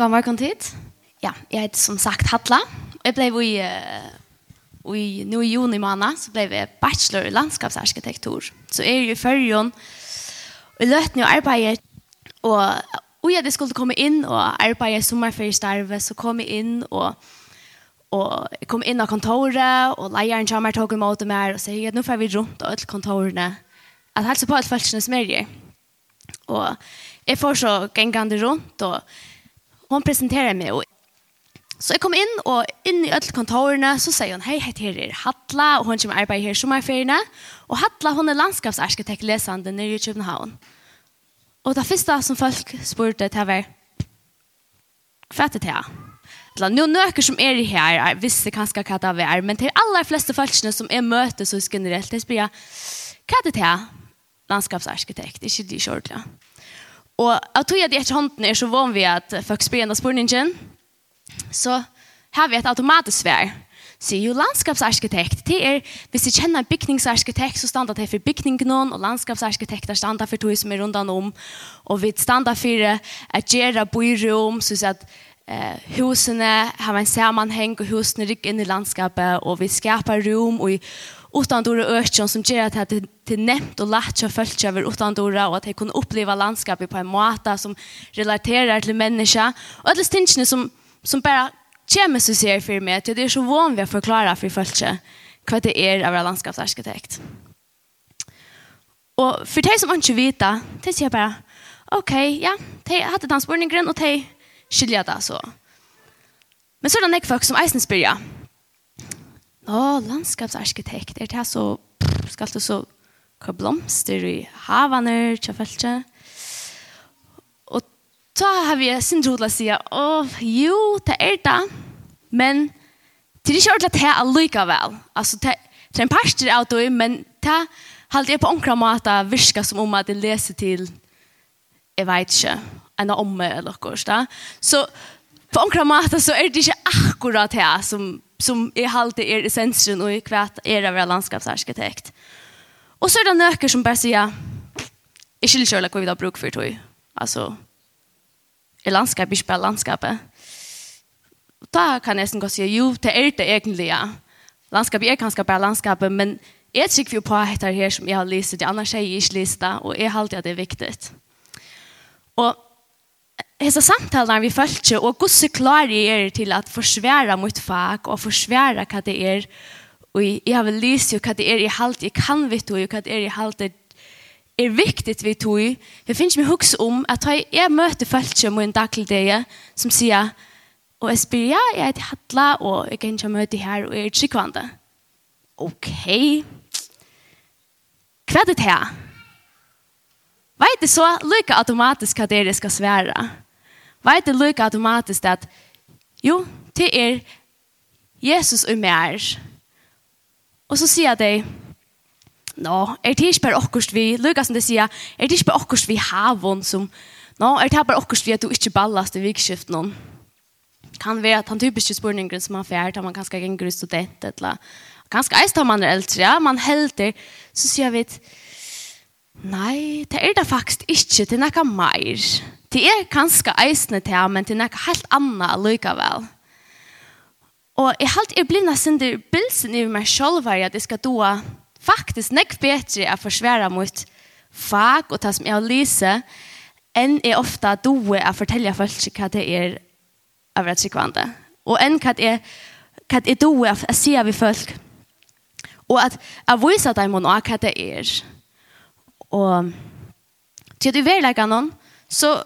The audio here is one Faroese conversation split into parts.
God morgen tid. Ja, jeg heter som sagt Hatla. Jeg ble i, uh, i nå i juni måned, så ble jeg bachelor i landskapsarkitektur. Så jeg er i førjen, og løten jo arbeidet, og og jeg skulle komme inn og arbeide i sommerferiestarve, så kom jeg inn og og jeg kom inn av kontoret, og leieren kommer tog imot meg og sier at nå får vi rundt alle kontorene. At helse på alle følelsene som er i. Og jeg får så gengende rundt, og hon presenterar mig och Så jeg kom inn, og inn i alle kontorene, så sier hun, hei, hette her er Hatla, og hun kommer arbeid her sommerferiene. Og Hatla, hun er landskapsarkitekt lesende nere i København. Og det første som folk spurte til var, hva er det til? Eller, nå nøkker som er her, jeg visste kanskje hva det er, men til aller fleste folkene som jeg møter så generelt, jeg spør, hva er det til? Landskapsarkitekt, ikke de kjørtlige. Og jeg tror at jeg ikke hånden er så vann vi at folk spør en av spørningen, så har vi et automatisk svær. Så jo landskapsarkitekt, det er, hvis du kjenner en bygningsarkitekt, så standa det for bygningen, og landskapsarkitekter standa for tog som er rundt om, og vi standa for at gjøre byrom, så at eh, husene har en sammanheng, og husene rykker inn i landskapet, og vi skapar rom, og, utan dora ökjon som ger att det till nämnt och lätt att följa över utan dora och att jag kunde uppleva landskapet på en måta som relaterar till människa och alla stinchen som som bara kommer så ser för mig att det är så van vi att förklara för följa vad det är av landskapsarkitekt. Och för dig som inte vet det, det säger jag bara okej, okay, ja, de hade den spårningen och de skiljer det så. Men så är det en folk som eisen spyrir Å, landskapsarkitekt, er det så, skal du så, hva blomster i havaner, tja feltje. Og ta har vi sin trodla sida, å, jo, det er det, men det er ikke ordentlig at det er allikevel. Altså, det er en parster av det, men det er alltid på omkring måte virka som om at det leser til, jeg vet ikke, en om meg eller noe, så, på omkring mat så är det ikke akkurat det som, som är alltid är essensen och i kvärt är det våra landskapsarkitekt. Och så är det nöker som bara säger jag skiljer kjörla vad vi har bruk för tog. Alltså, är landskap inte bara landskapet? Da kan jeg nesten godt si, jo, det er det egentlig, ja. Landskapet er kanskje bare landskapet, men jeg tykker jo på etter her som jeg har lyst til, annars har jeg ikke lyst til, og jeg alltid at det er viktig. Og hesa samtalen vi følte, og gosse klarer er til at forsvære mot fag, og forsvære hva det er, og jeg har vel lyst jo hva det er i halte, jeg kan vidt og hva det er i halte, er viktigt vi tog. Jeg finnes meg huks om at jeg møter folk om en daglig dag som sier og jeg spyr, ja, jeg heter Hatla og jeg kan ikke møte her og jeg er tryggvande. Ok. Hva er det her? Vet du så lykke automatisk hva dere skal svære? Vet det lykke automatisk at jo, det er Jesus og mer. Og så sier de, nå, er det ikke bare akkurat vi, lykke som de sier, er det ikke bare akkurat vi havån som, nå, er det bare akkurat vi at du ikke ballast i vikskiften noen. Kan være at han typiske spørningen som han fjert, at man kanskje er en grunn student, eller kanskje eist har man er eldre, ja, man helder, så sier vi, nei, det er det faktisk ikke, det er noe mer. Det er kanskje eisende til, men det er noe helt annet allikevel. Og jeg har alltid blitt nesten til bilsen i meg selv at jeg skal doa faktisk nek bedre å forsvære mot fag og det som jeg har lyse, enn jeg ofte doa å fortelle folk hva det er av rett sikvande. Og enn hva det er hva det er doa å si av folk. Og at jeg viser dem og hva det er. Og til du vil legge noen, så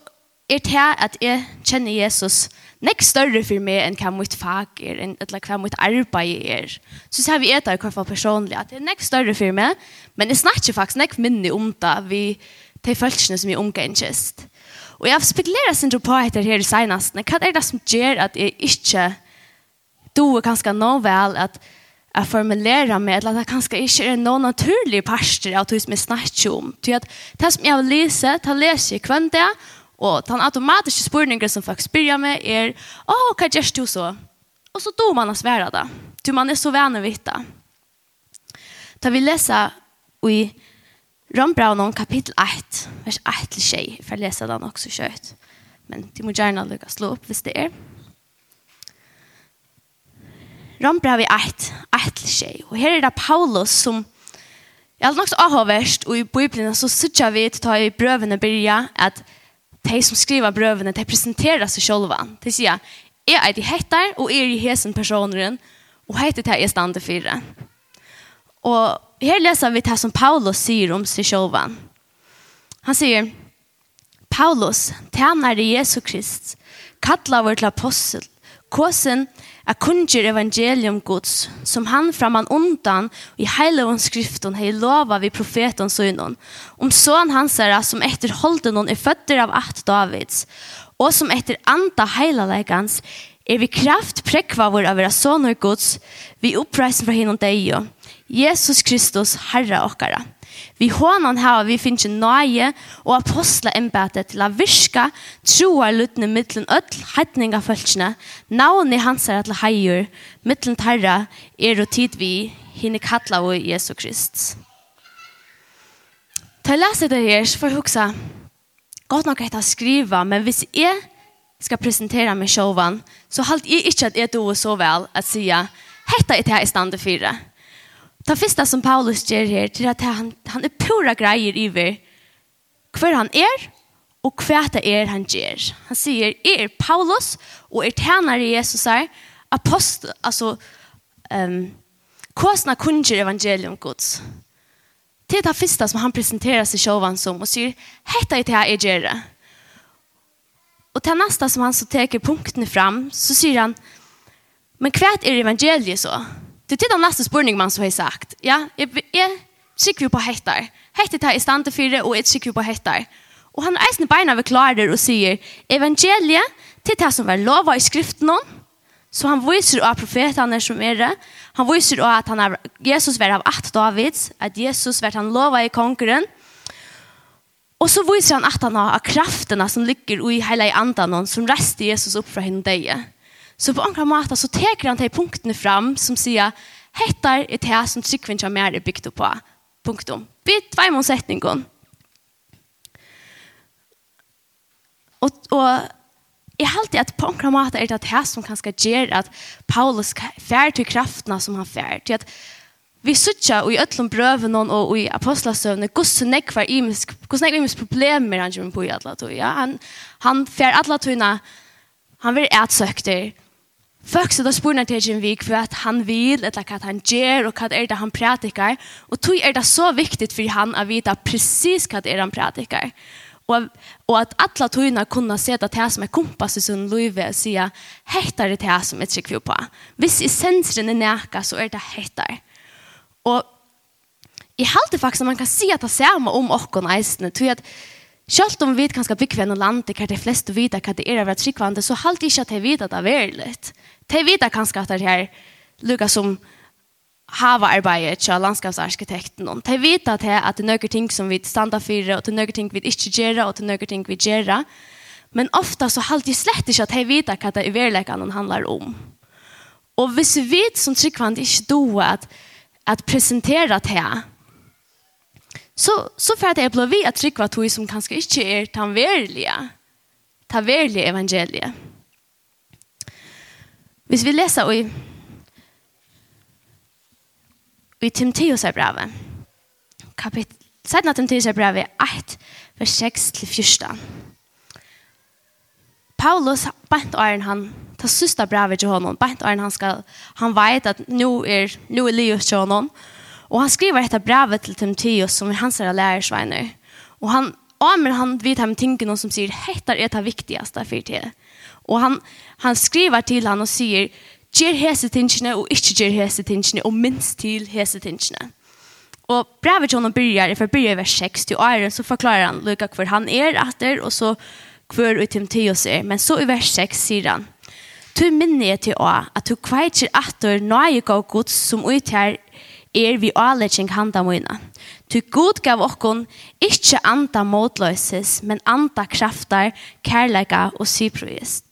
er til at jeg kjenner Jesus nek større for meg enn hva mitt fag er, enn hva mitt arbeid er. Så ser vi etter av hvert fall personlig, at det er nek større for meg, men jeg snakker faktisk nek minne om det vi de følelsene som er omgengest. Og jeg har spekulerer sin på etter her i senest, hva er det som gjør at jeg ikke do er ganske nå vel at jeg formulerer meg, eller at det kanskje ikke er noen naturlige parster av det som jeg snakker om. Det som jeg vil lese, det leser jeg kvendt det, Og den automatiske spørningen som folk spør meg er, «Å, oh, hva gjør du så? Og så då man å svære det. Du, man er så vänner å vite. Da vi leser i Rambraunen kapittel 1, vers 1-6, for jeg leser den også kjøtt. Men du må gjerne lukke slå opp hvis det er. Rambraunen 1, 1-6. Og her er det Paulus som Jeg har nok så avhåverst, og i Bibelen så sitter vi til å ta i brøvene byrja at de som skriver brøvene, de presenterer seg selv. De sier, jeg er de hettar, og er i hesen personeren, og heter det jeg stande fire. Og her leser vi det som Paulus sier om seg selv. Han sier, Paulus, tjener i Jesu Krist, kattler vår til apostel, Kåsen er kunngjør evangelium gods, som han framman undan i heiloven skriften hei lova vi profeten søgnon, om sån hans er som etter holden hon er føtter av at Davids, og som etter anta heilalegans er vi kraft prekva vår av vera sønner gods, vi oppreisen fra hinnom deg Jesus Kristus, Herre okkara. Vi hånden her, vi finner nøye og apostler embetet til å virke troer luttene mittelen ødel heitning av følelsene. Navnet hans er til heier, mittelen terra er og tid vi hinne kattla av Jesu Krist. Til å lese det her, så får jeg huske godt nok etter å skrive, men hvis jeg skal presentera meg sjåvan, så halt jeg ikke at jeg doer så vel at sier, hette er det jeg er standet det. Det første som Paulus gjør her, til at han, han er pura greier i hver hver han er, og hva det er han gjør. Han sier, er Paulus, og er tjener i Jesus her, apostel, altså, um, kåsna kunger evangelium gods. Det er det første som han presenterer seg selv som, og sier, hette er det jeg gjør det. Og til nästa som han så teker punktene fram, så sier han, men hva er evangeliet så? Det er den nästa spurning man så har sagt. Ja, jag, jeg sikker på hettar. Hettar tar i stand til och og jeg sikker på hettar. Och han eisne beina klarer och säger evangeliet till det som var lova i skriften om, så han viser av profeterna som är det. Han viser av att han är, Jesus var av att Davids, Att Jesus var han lova i konkurren. Och så viser han att han har krafterna som ligger i hele andan, som rester Jesus upp från henne deg. Så på andra måter så teker han de punktene fram som sier «Hettar er det som tryggven som mer er bygd på». Punktum. Bytt tvei mån setningen. Og, og jeg halte at på andra måter er det det som kan skal gjøre at Paulus fær til kraftene som han fær. Til at vi sutja og i öllum brøven og i apostlasøvne gosse nekk var imisk gosse nekk imisk problemer han kommer på i atla tog ja? han, han fer atla togna han vil etsøkter Folk så da spurnar til en vik for at han vil, eller hva han gjør, og hva er det han pratikar. Og tog er det så viktig for han å vite precis hva er han pratikar. Og, og at alla togene kunne se det til som er kompass i sin liv og si hettar det til som er trykker på. Hvis i er nækka, så er det hettar. Og i halte faktisk man kan si at det samme om åkken eisene, tog at Selv om vi kan bygge en land der de fleste vet hva det er av et skikkvande, så halt ikke at de vet at det er veldig. De vet kanskje at det her lukker som hava arbeidet til landskapsarkitekten. De vet at det er noen ting som vi standa for, og det er noen ting vi ikke gjør, og det er noen ting vi gjør. Men ofta så halt de slett ikke at de vet hva det er veldig handlar om. Og hvis vi som tryggvand ikke doer at, at presentera det her, så, så för att jag blev vi att tryckva tog som kanske inte är tan verliga. Ta evangeliet. Hvis vi läser i, i Timotheus är brevet. Kapitel, sen att Timotheus är brevet 1, vers 6 till 14. Paulus bant åren han ta sista brevet till honom. Bant åren han ska han vet att nu är nu är Leo till honom. Og han skriver dette brevet til Timoteus som er hans lærersveiner. Og han Amen han vet ham tingene som sier, hettar er det viktigste for det. Og han han skriver til han og sier, «Gjør hese tingene og ikke gjør hese tingene og minst til hese tingene. Og brevet til han begynner, for begynner i vers 6 til Iron så forklarer han lukka hvor han er etter, og så hvor ut Timoteus er. Men så i vers 6 sier han Tu minne til å at du kveitjer atter nøye gav gods som utgjør er vi avletsing handa møyna. Ty god gav okkon ikkje anda motløyses, men anda kraftar, kærleika og syprojist.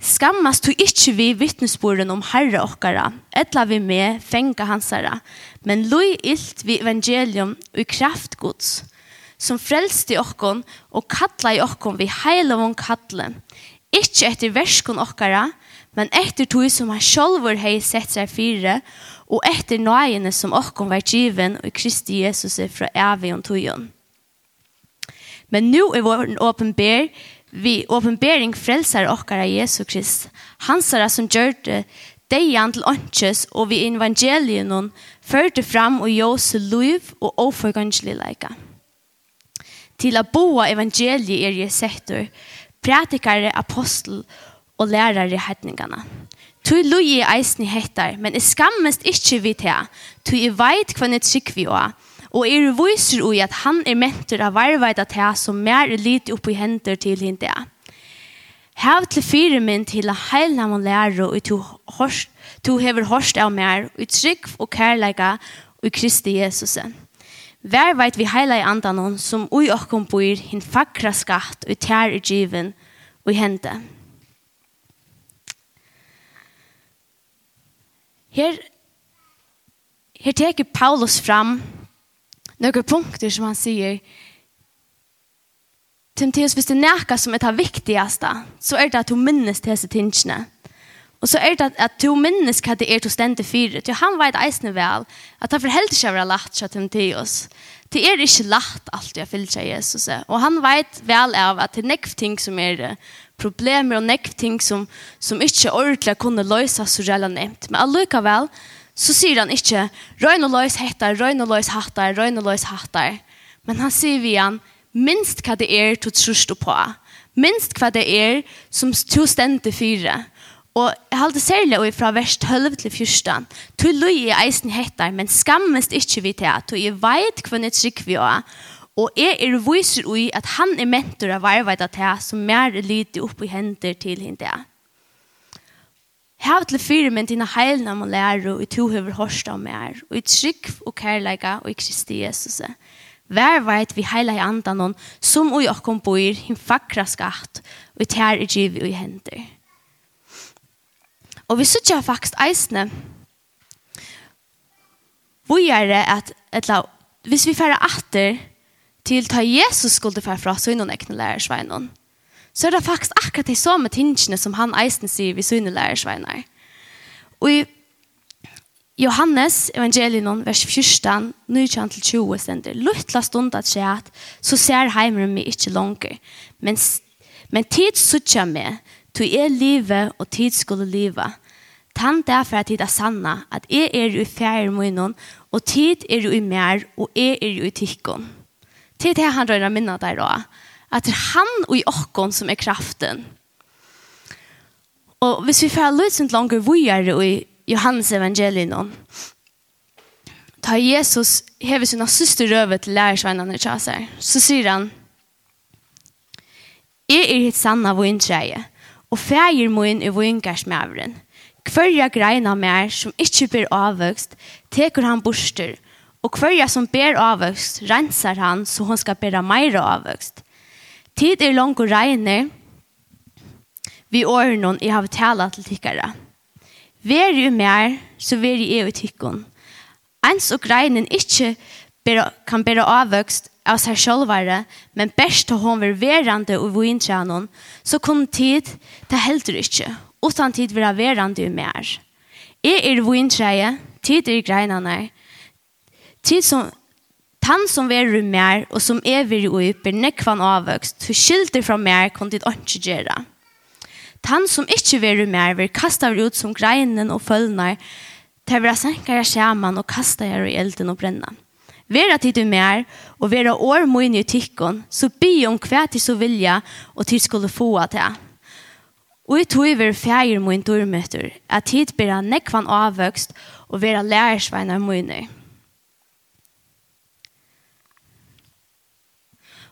Skammast du ikkje vi vittnesboren om herre okkara, etla vi med fenga hansara, men loj illt vi evangelium og kraft gods, som frelste okkon og kalla i okkon vi heilavon kalle, ikkje etter verskon okkara, men etter tog som han sjolvor hei sett seg fire, og etter nøyene som åkken var given og Kristi Jesus er fra evig og tøyen. Men nå er vår åpenber, vi åpenbering frelser åkker av Jesus Krist. Han ser som gjør det deian til åndsjøs og vi evangelien hon førte fram og jose liv og oforganslig leika. Til å boa evangeliet er jeg sektor, prædikare, apostel og lærare i hetningene. Tu lui eisni hettar, men jeg skammest ikkje vi til, Tu i veit hva jeg trygg vi også, og er viser ui at han er mentor av varveida til som mer er lite oppi hender til hende. Hav til fire min til a heilna man lærer og to, horst, to hever horst av mer, og trygg og kærleika og Kristi Jesus. Vær veit vi heila i andan som ui okkom bor hin fakra skatt og tær i given og hende. Her, her teker Paulus fram några punkter som han säger Timotheus, hvis det näka som er det viktigaste så er det at du minnes disse tingene. Og så er det at, at du minnes hva det er til stendte fire. Du, han vet eisende vel at han forhelder seg være lagt seg til til oss. Det er ikke lagt alt jeg fyller seg Jesus. Og han vet vel av at det er nekv ting som er problemer og nekv ting som, som ikke ordentlig kunne løse så reelt nevnt. Men allikevel så sier han ikke «Røyne og løs hettar, røyne og løs hattar, røyne og løs hattar». Men han sier vi han «Minst hva det er du tror på. Minst hva det er som to stendte fire» Og jeg halte særlig og fra vers 12 til 14. Tu løy i eisen hettar, men skammest ikkje vi til, tu i veit hvem jeg trygg vi også. og jeg er viser ui at han er mentor av arbeida til, som mer lyder opp i hender til hende. Hav til fyre men dina heilna må lære og i to høver hørst av mer, og i trygg og kærleika og i Kristi Jesus. Vær veit vi heila i andan noen som ui okkom boir, hin fakra skatt, og i tær i giv og i hender. Og vi sitter faktisk eisne Vi er det at, etla, hvis vi færre atter til ta Jesus skulle færre fra, så innan ekne lærersveinen. Så er det faktisk akkurat de samme tingene som han eisen sier vi sønne lærersveiner. Og i Johannes evangelion vers 14, 19-20 stender, «Luttla stund at skje at, så ser heimeren meg ikke langer, men, men tid suttja meg, Tu er livet og tid skulle liva. Tan derfor at tid er sanna, at jeg er i fjerde munnen, og tid er i mer, og jeg er i tikkon. Tid er han røyner minna der også. At det er han og i okkon som er kraften. Og hvis vi får løsent langer vujer i Johannes evangelien, ta Jesus hever sina syster røve til lærersvennene til seg, så sier han, Jeg er hitt sanna vujentreie, og fægir moin er vingarsmævren. Hverja greina mer som ikkje ber avvøkst, tekur han borster, og hverja som ber avvøkst, rensar han så hon skal bera meira avvøkst. Tid er lang og regner, vi åren i har tala til tikkara. Vær jo mer, så vær i evig tikkon. Ens og greinen ikkje bera, kan bera avvøkst, av seg sjølvare, men best til hun vil verande og vintrænon, så kom tid til helter ikke, utan tid vera verande og mer. Jeg er vintræje, tid er greinene, tid som Tan som veru i mer og som er veri ui ber nekvan avvøkst, så skilder fra mer kon dit åndsje gjerra. Tan som ikkje veru i mer vil kasta ut som greinen og følnar, til vera senkare skjerman og kasta jeg i elden og brenna. Vera tid du mer, og vera år mun i tykkon, så bi om hva til så vilja, og til skulle få at det. Og i tog ver fægir mun dormøter, at tid bera nekvan avvøkst, og vera lærersveinar munner.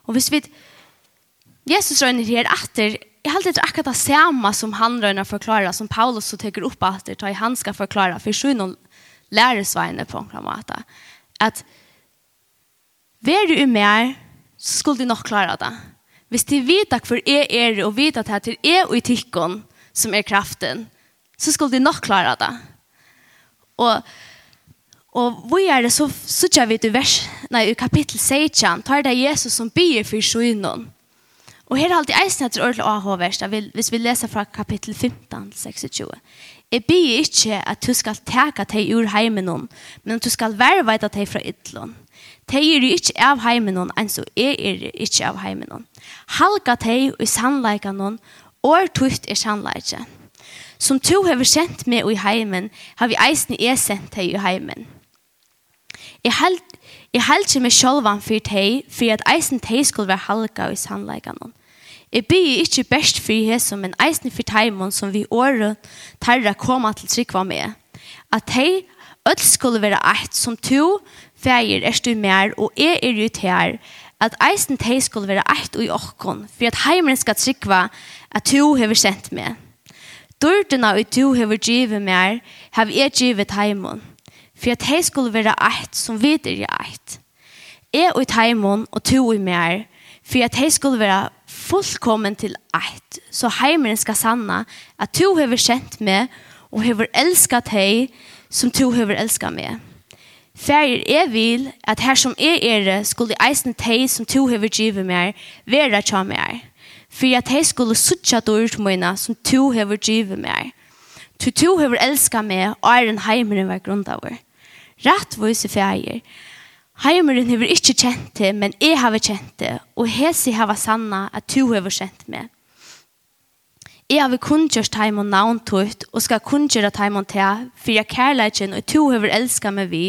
Og hvis vi Jesus røyner her etter, jeg halte det akkurat det samme som han røyner forklarer, som Paulus så teker opp etter, tar han skal forklare, for så er noen lærersveinar på en måte. At Vær du i mer, så skulle du nok klare det. Hvis de vet at for er er og vet at det er og i tikkene som er kraften, så skulle de nok klare det. Og, og hvor er det så, så tja vi til vers, nei, i kapittel 16, tar det Jesus som byr for synen. Og her er alltid eisen etter ordentlig AH-vers, hvis vi leser fra kapittel 15 26. Jeg byr ikke at du skal teka deg ur heimen, men at du skal verve deg fra ytlån. Tei er ikkje av heimenon, enn så er er ikkje av heimenon. Halga tei og sannleikanon, og tuft er sannleikje. Som to hever kjent med i heimen, har vi eisen er sendt tei i heimen. Jeg held, jeg held ikke meg sjolvan for tei, for at eisen tei skulle være halga og sannleikanon. Jeg byr ikkje best for Jesus, men eisen for teimon som vi året tarra koma til trykva med. At tei öll skulle være eit som to Fægir er stu mer, og er er jo her, at eisen teg skulle være eit og i okkon, for at heimren skal trykva at du hever sendt meg. Dordena og du hever givet mer, hever jeg givet heimon, for at teg skulle være eit som videre er eit. Jeg og heimon og du og mer, for at teg skulle være fullkommen til eit, så heimren skal sanna at du hever sendt meg, og hever elskat teg som du hever elskat meg. Færir, jeg vil at her som er ere skulle eisen teg som to hever givet mer, vera tja mer. For at jeg skulle suttja dårlig mine som to hever givet mer. Tu to hever elska meg, og er en heimeren var grunn av Rett vise færir. Heimeren hever ikke kjent det, men jeg har kjent det, og hese har sanna at to hever kjent meg. Jeg har kunngjørt heim og navn tøyt, og skal kunngjøre heim og til, for jeg kærleikken og to høver elsker meg vi,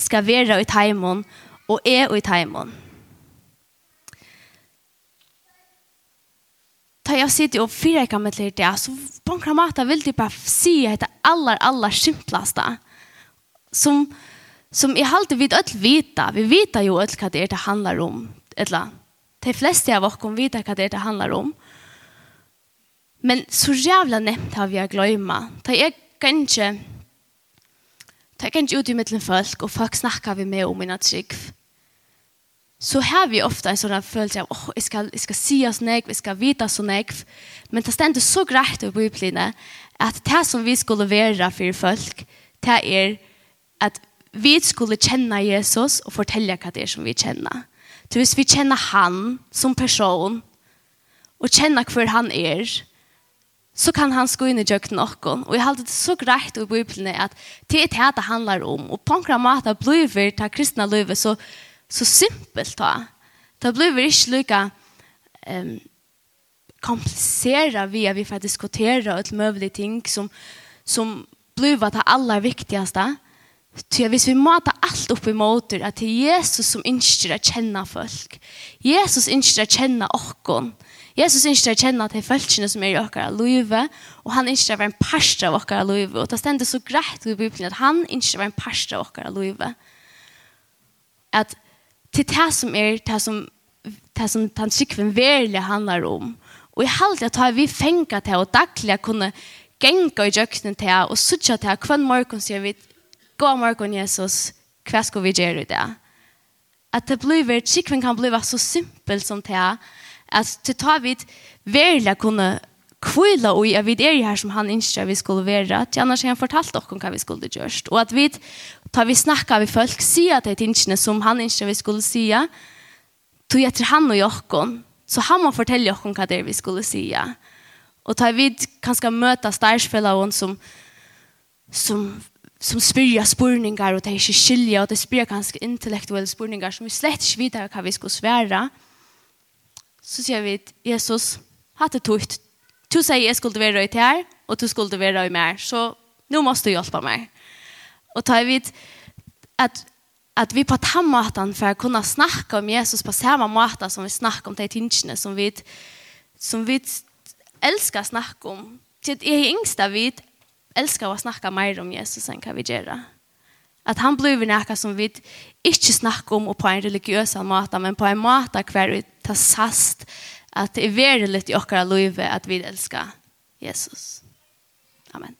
skal være i heim og er i heim Da jeg sitter og fyrer ikke med til det, så på en kramat vil de bare si at det aller, aller simpleste, Som, som jeg alltid vet alt vita. Vi vet jo alt hva det er det handler om. Eller, de fleste av oss vet hva det er det handler om. Men så jävla nämt har vi att glömma. Det är kanske det är kanske ut i mittlen folk och folk snackar vi med om mina trygg. Så har vi ofta en sån känsla av åh, oh, jag ska jag ska säga så nek, jag ska vita så nek Men det ständer så greit i Bibeln att det som vi skulle vara för folk, det är att vi skulle känna Jesus och fortälja vad det är som vi känner. Så hvis vi känner han som person och känner hur han är, så kan han gå in i jökten och och jeg hade det så greit i Bibelen att det er det det handlar om och på några mått blir det kristna livet så så simpelt da. Det blir inte lika ehm um, komplicera vi att vi får diskutera et møvelig ting som som blir det aller viktigaste. Så hvis vi mata allt upp i måter att det er Jesus som instyr å känna folk. Jesus instyr å känna okkon. Jesus ønsker å kjenne til følelsene som er i åkere løyve, og han ønsker å være en parster av okkara løyve, og det stender så greit i Bibelen at han ønsker å være en parster av okkara løyve. At til det som er, det som, det som den sykven verlig handler om, og i halvdelen at vi fengt til å daglig kunne genga i jøkken til og sutja til hver morgen sier vi, «Gå morgen Jesus, hva skal vi gjøre i det? At det blir, sykven kan bli så simpel som til at til ta vid verla kunne kvila og jeg vid er her som han ønsker vi skulle være, til annars har han fortalt dere hva vi skulle gjørst. Og at vi, tar vi snakka vi folk, sier til tingene som han ønsker vi skulle sier, tog etter han og jokken, så han må fortelle jokken hva det er vi skulle sier. Og tar vi kanskje møte stærsfellene som, som som spyrja spurningar og det er ikke skilja og det spyrja ganske intellektuelle spurningar som vi slett ikke vet hva vi skal svære så sier vi Jesus, hatt det tukt. Du sier jeg skulle være i til her, og du skulle være i mer, så nu måste du hjälpa mig. Och tar vi att att vi på den måten for å kunna snacka om Jesus på samma måte som vi snackar om de tingene som vi som vi älskar snacka om. Til jeg er yngst av vi älskar å snacka mer om Jesus än kan vi göra. At han blir nekka som vi ikke snakker om på en religiøs måte, men på en måte hver vi tar sast at det er verilig i okkara livet at vi elskar Jesus. Amen.